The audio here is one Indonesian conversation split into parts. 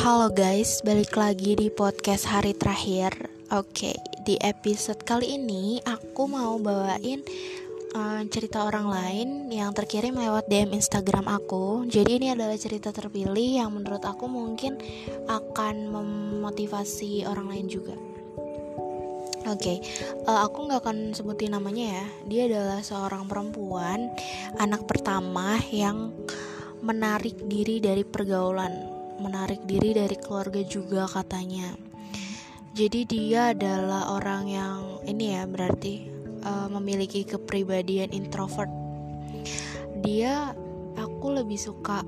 Halo guys, balik lagi di podcast hari terakhir. Oke, di episode kali ini aku mau bawain uh, cerita orang lain yang terkirim lewat DM Instagram aku. Jadi ini adalah cerita terpilih yang menurut aku mungkin akan memotivasi orang lain juga. Oke, okay, uh, eh, aku nggak akan sebutin namanya ya. Dia adalah seorang perempuan, anak pertama yang menarik diri dari pergaulan menarik diri dari keluarga juga katanya. Jadi dia adalah orang yang ini ya berarti uh, memiliki kepribadian introvert. Dia aku lebih suka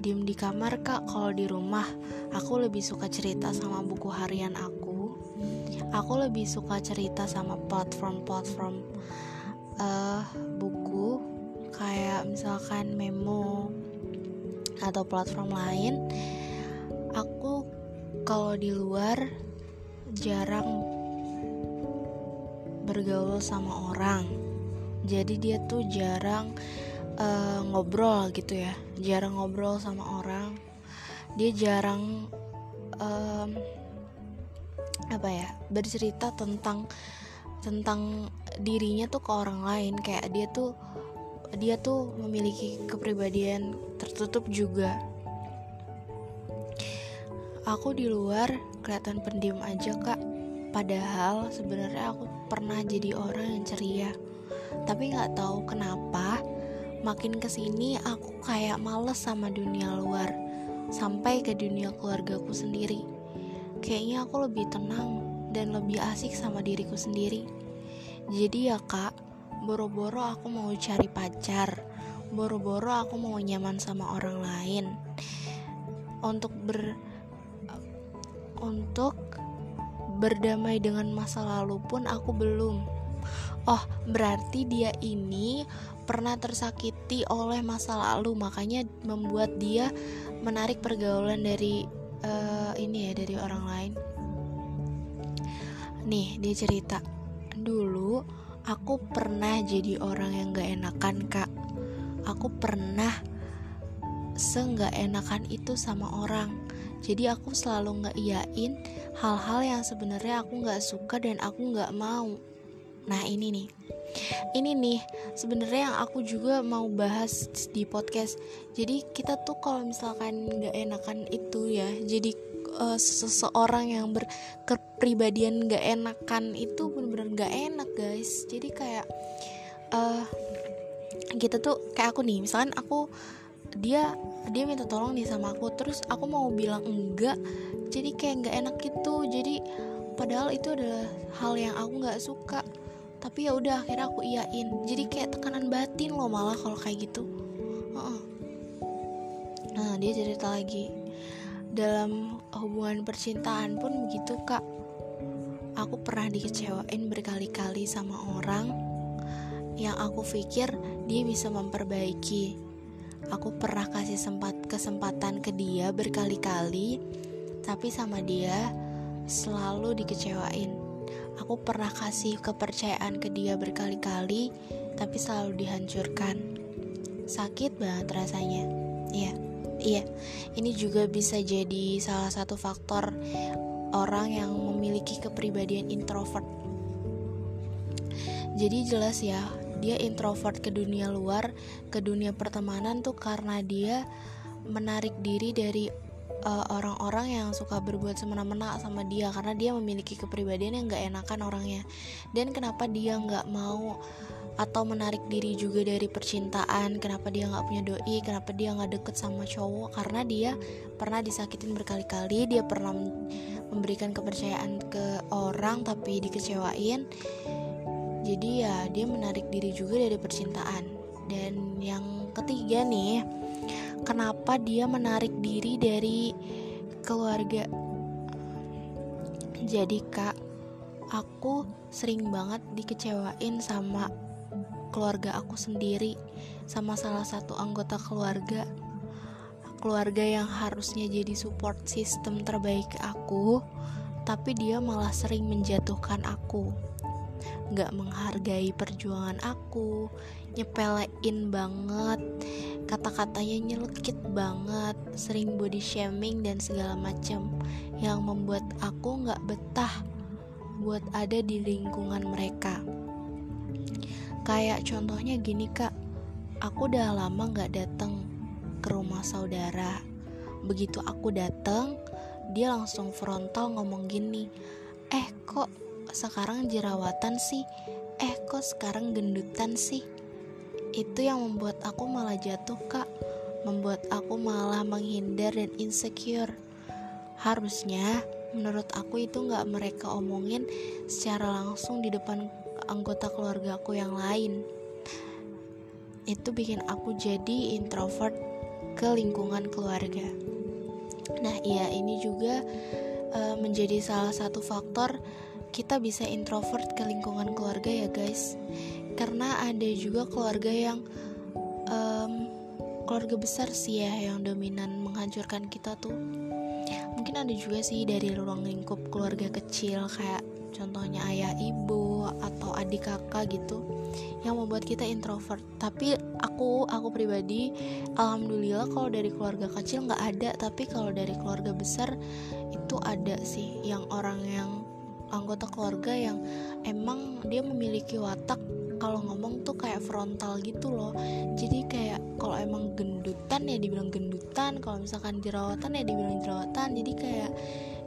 diem di kamar kak kalau di rumah. Aku lebih suka cerita sama buku harian aku. Aku lebih suka cerita sama platform-platform uh, buku. Kayak misalkan memo atau platform lain aku kalau di luar jarang bergaul sama orang. Jadi dia tuh jarang uh, ngobrol gitu ya. Jarang ngobrol sama orang. Dia jarang um, apa ya bercerita tentang tentang dirinya tuh ke orang lain. Kayak dia tuh dia tuh memiliki kepribadian tertutup juga aku di luar kelihatan pendiam aja kak. Padahal sebenarnya aku pernah jadi orang yang ceria. Tapi nggak tahu kenapa makin ke sini aku kayak males sama dunia luar. Sampai ke dunia keluargaku sendiri. Kayaknya aku lebih tenang dan lebih asik sama diriku sendiri. Jadi ya kak boro-boro aku mau cari pacar. Boro-boro aku mau nyaman sama orang lain. Untuk ber untuk berdamai dengan masa lalu pun aku belum. Oh, berarti dia ini pernah tersakiti oleh masa lalu, makanya membuat dia menarik pergaulan dari uh, ini ya dari orang lain. Nih, dia cerita, dulu aku pernah jadi orang yang gak enakan kak. Aku pernah seenggak enakan itu sama orang jadi aku selalu nggak iyain hal-hal yang sebenarnya aku nggak suka dan aku nggak mau. Nah ini nih. Ini nih sebenarnya yang aku juga mau bahas di podcast. Jadi kita tuh kalau misalkan nggak enakan itu ya jadi uh, seseorang yang berkepribadian nggak enakan itu bener-bener nggak enak guys. Jadi kayak uh, kita tuh kayak aku nih misalkan aku dia dia minta tolong nih sama aku. Terus aku mau bilang enggak. Jadi kayak nggak enak gitu. Jadi padahal itu adalah hal yang aku nggak suka. Tapi ya udah akhirnya aku iyain. Jadi kayak tekanan batin loh malah kalau kayak gitu. Uh-uh. nah dia cerita lagi. Dalam hubungan percintaan pun begitu kak. Aku pernah dikecewain berkali-kali sama orang yang aku pikir dia bisa memperbaiki Aku pernah kasih sempat kesempatan ke dia berkali-kali, tapi sama dia selalu dikecewain. Aku pernah kasih kepercayaan ke dia berkali-kali, tapi selalu dihancurkan. Sakit banget rasanya. Iya, iya. Ini juga bisa jadi salah satu faktor orang yang memiliki kepribadian introvert. Jadi jelas ya, dia introvert ke dunia luar ke dunia pertemanan tuh karena dia menarik diri dari uh, orang-orang yang suka berbuat semena-mena sama dia karena dia memiliki kepribadian yang gak enakan orangnya. Dan kenapa dia nggak mau atau menarik diri juga dari percintaan? Kenapa dia nggak punya doi? Kenapa dia nggak deket sama cowok? Karena dia pernah disakitin berkali-kali dia pernah memberikan kepercayaan ke orang tapi dikecewain jadi ya dia menarik diri juga dari percintaan. Dan yang ketiga nih kenapa dia menarik diri dari keluarga? Jadi kak aku sering banget dikecewain sama keluarga aku sendiri sama salah satu anggota keluarga. Keluarga yang harusnya jadi support system terbaik aku tapi dia malah sering menjatuhkan aku gak menghargai perjuangan aku nyepelein banget kata-katanya nyelekit banget sering body shaming dan segala macam yang membuat aku nggak betah buat ada di lingkungan mereka. Kayak contohnya gini kak. Aku udah lama nggak datang ke rumah saudara. Begitu aku datang dia langsung frontal ngomong gini eh kok sekarang jerawatan sih. Eh kok sekarang gendutan sih? Itu yang membuat aku malah jatuh kak. Membuat aku malah menghindar dan insecure. Harusnya menurut aku itu nggak mereka omongin secara langsung di depan anggota keluarga aku yang lain. Itu bikin aku jadi introvert ke lingkungan keluarga. Nah iya ini juga uh, menjadi salah satu faktor kita bisa introvert ke lingkungan keluarga ya guys. Karena ada juga keluarga yang um, keluarga besar sih ya yang dominan menghancurkan kita tuh. Mungkin ada juga sih dari ruang lingkup keluarga kecil kayak contohnya ayah ibu atau adik kakak gitu yang membuat kita introvert. Tapi aku aku pribadi alhamdulillah kalau dari keluarga kecil nggak ada. Tapi kalau dari keluarga besar itu ada sih yang orang yang anggota keluarga yang emang dia memiliki watak kalau ngomong tuh kayak frontal gitu loh. Jadi kayak kalau emang gendutan ya dibilang gendutan kalau misalkan jerawatan ya dibilang jerawatan. Jadi kayak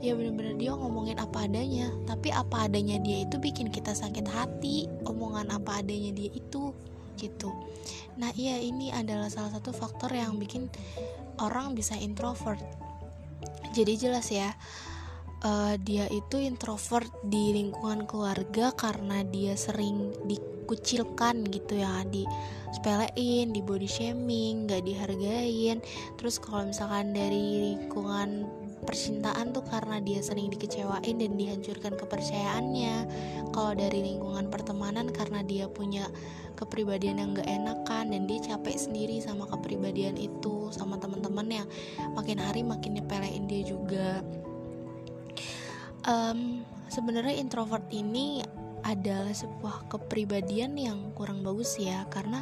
ya bener-bener dia ngomongin apa adanya. Tapi apa adanya dia itu bikin kita sakit hati omongan apa adanya dia itu gitu. Nah iya ini adalah salah satu faktor yang bikin orang bisa introvert. Jadi jelas ya uh, dia itu introvert di lingkungan keluarga karena dia sering dikucilkan gitu ya di sepelein di body shaming nggak dihargain. Terus kalau misalkan dari lingkungan percintaan tuh karena dia sering dikecewain dan dihancurkan kepercayaannya. Kalau dari lingkungan pertemanan karena dia punya kepribadian yang gak enakan dan dia capek sendiri sama kepribadian itu sama teman-teman yang makin hari makin nyepelein dia juga um, sebenarnya introvert ini adalah sebuah kepribadian yang kurang bagus ya karena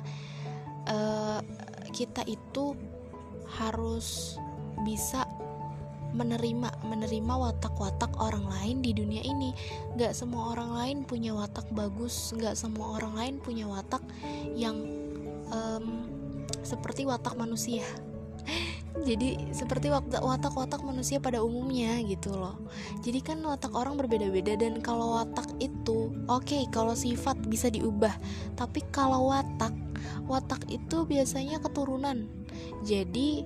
uh, kita itu harus bisa menerima menerima watak-watak orang lain di dunia ini. Gak semua orang lain punya watak bagus Gak semua orang lain punya watak yang um, seperti watak manusia jadi seperti watak-watak manusia pada umumnya gitu loh. Jadi kan watak orang berbeda-beda dan kalau watak itu oke okay, kalau sifat bisa diubah. Tapi kalau watak watak itu biasanya keturunan. Jadi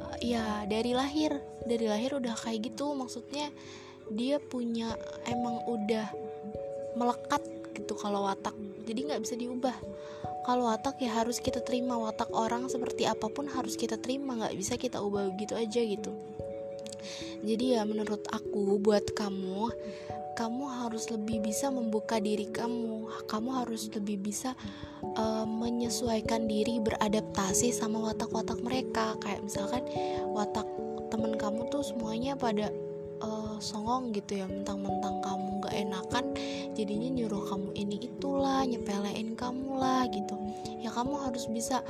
eh, ya dari lahir dari lahir udah kayak gitu. Maksudnya dia punya emang udah melekat gitu kalau watak. Jadi nggak bisa diubah. Kalau watak ya harus kita terima watak orang seperti apa pun harus kita terima nggak bisa kita ubah gitu aja gitu. Jadi ya menurut aku buat kamu kamu harus lebih bisa membuka diri kamu. Kamu harus lebih bisa uh, menyesuaikan diri beradaptasi sama watak-watak mereka. Kayak misalkan watak temen kamu tuh semuanya pada uh, songong gitu ya mentang-mentang kamu gak enakan jadinya nyuruh kamu ini itulah nyepelein kamu lah gitu. Ya kamu harus bisa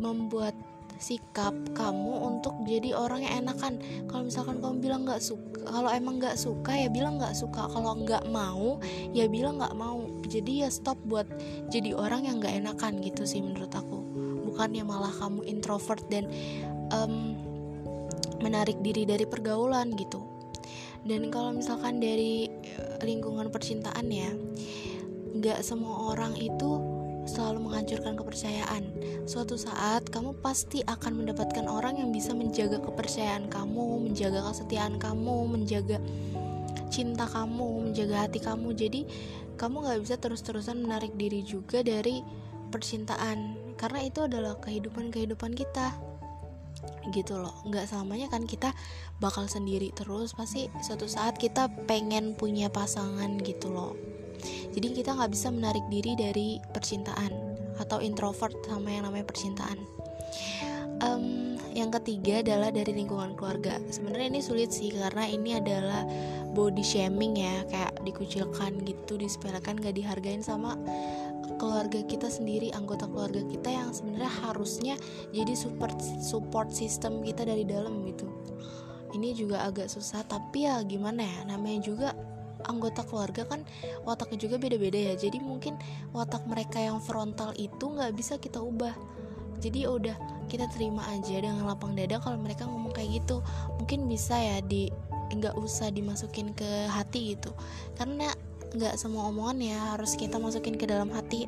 membuat sikap kamu untuk jadi orang yang enakan. Kalau misalkan kamu bilang nggak suka kalau emang nggak suka ya bilang nggak suka. Kalau nggak mau ya bilang nggak mau. Jadi ya stop buat jadi orang yang nggak enakan gitu sih menurut aku. Bukannya malah kamu introvert dan um, menarik diri dari pergaulan gitu dan kalau misalkan dari eh, lingkungan percintaan ya nggak semua orang itu selalu menghancurkan kepercayaan. Suatu saat kamu pasti akan mendapatkan orang yang bisa menjaga kepercayaan kamu, menjaga kesetiaan kamu, menjaga cinta kamu, menjaga hati kamu. Jadi kamu nggak bisa terus-terusan menarik diri juga dari percintaan, karena itu adalah kehidupan-kehidupan kita gitu loh. Nggak selamanya kan kita bakal sendiri terus. Pasti suatu saat kita pengen punya pasangan gitu loh. Jadi kita nggak bisa menarik diri dari percintaan atau introvert sama yang namanya percintaan. Um, yang ketiga adalah dari lingkungan keluarga. Sebenarnya ini sulit sih karena ini adalah body shaming ya kayak dikucilkan gitu disepelekan gak dihargain sama keluarga kita sendiri anggota keluarga kita yang sebenarnya harusnya jadi support support system kita dari dalam gitu. Ini juga agak susah tapi ya gimana ya namanya juga anggota keluarga kan wataknya juga beda-beda ya. Jadi mungkin watak mereka yang frontal itu nggak bisa kita ubah. Jadi ya udah kita terima aja dengan lapang dada kalau mereka ngomong kayak gitu. Mungkin bisa ya di nggak usah dimasukin ke hati gitu. Karena nggak semua omongan ya harus kita masukin ke dalam hati.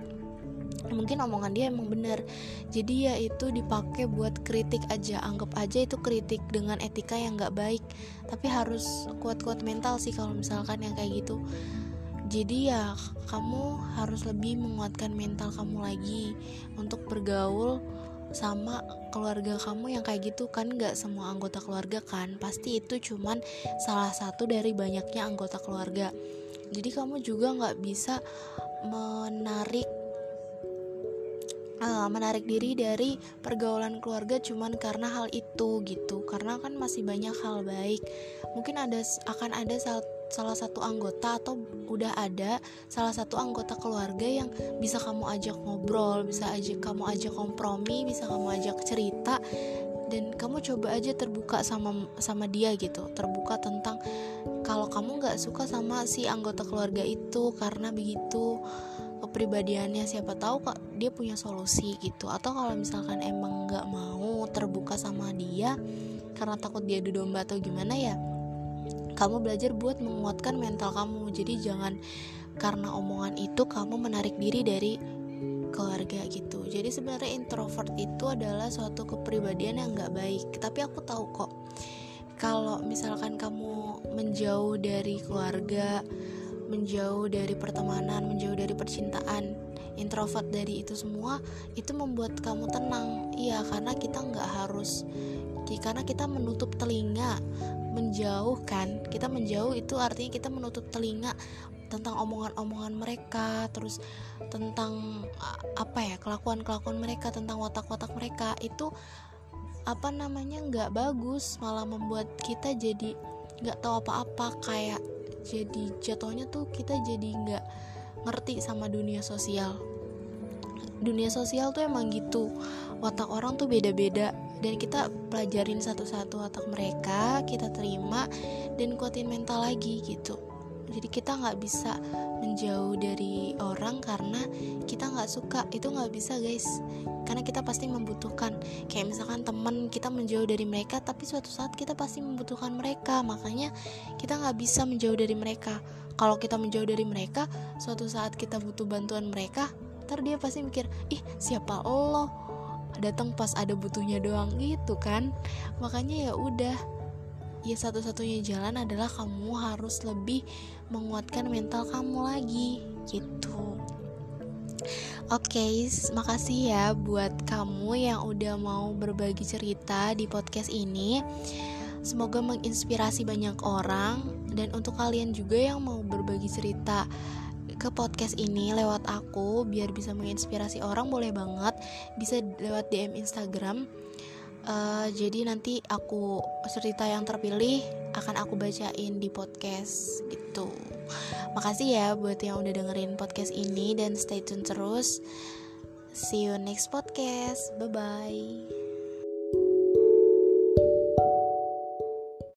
Mungkin omongan dia emang bener jadi ya itu dipakai buat kritik aja. Anggap aja itu kritik dengan etika yang nggak baik. Tapi harus kuat-kuat mental sih kalau misalkan yang kayak gitu. Jadi ya kamu harus lebih menguatkan mental kamu lagi untuk bergaul sama keluarga kamu yang kayak gitu kan? Nggak semua anggota keluarga kan? Pasti itu cuman salah satu dari banyaknya anggota keluarga. Jadi kamu juga nggak bisa menarik uh, menarik diri dari pergaulan keluarga cuman karena hal itu gitu. Karena kan masih banyak hal baik. Mungkin ada akan ada saat salah satu anggota atau udah ada salah satu anggota keluarga yang bisa kamu ajak ngobrol, bisa ajak kamu ajak kompromi, bisa kamu ajak cerita dan kamu coba aja terbuka sama sama dia gitu, terbuka tentang kalau kamu nggak suka sama si anggota keluarga itu karena begitu kepribadiannya siapa tahu kok dia punya solusi gitu. Atau kalau misalkan emang nggak mau terbuka sama dia karena takut dia domba atau gimana ya kamu belajar buat menguatkan mental kamu. Jadi jangan karena omongan itu kamu menarik diri dari keluarga gitu. Jadi sebenarnya introvert itu adalah suatu kepribadian yang nggak baik. Tapi aku tahu kok kalau misalkan kamu menjauh dari keluarga, menjauh dari pertemanan, menjauh dari percintaan, introvert dari itu semua, itu membuat kamu tenang. Iya, karena kita nggak harus, karena kita menutup telinga, menjauh kan, kita menjauh itu artinya kita menutup telinga tentang omongan-omongan mereka, terus tentang apa ya kelakuan-kelakuan mereka, tentang watak-watak mereka. Itu apa namanya nggak bagus malah membuat kita jadi nggak tahu apa-apa kayak jadi jatuhnya tuh kita jadi nggak ngerti sama dunia sosial dunia sosial tuh emang gitu. Watak orang tuh beda-beda dan kita pelajarin satu-satu watak mereka kita terima dan kuatin mental lagi gitu. Jadi kita nggak bisa menjauh dari orang karena kita nggak suka. Itu nggak bisa guys. Karena kita pasti membutuhkan. Kayak misalkan teman kita menjauh dari mereka tapi suatu saat kita pasti membutuhkan mereka. Makanya kita nggak bisa menjauh dari mereka. Kalau kita menjauh dari mereka suatu saat kita butuh bantuan mereka ntar dia pasti mikir ih siapa lo? Datang pas ada butuhnya doang gitu kan. Makanya ya udah. Ya satu-satunya jalan adalah kamu harus lebih menguatkan mental kamu lagi gitu. Oke, okay, makasih ya buat kamu yang udah mau berbagi cerita di podcast ini. Semoga menginspirasi banyak orang dan untuk kalian juga yang mau berbagi cerita ke podcast ini lewat aku biar bisa menginspirasi orang boleh banget. Bisa lewat DM Instagram. Uh, jadi nanti aku cerita yang terpilih akan aku bacain di podcast gitu. Makasih ya buat yang udah dengerin podcast ini dan stay tune terus. See you next podcast. Bye bye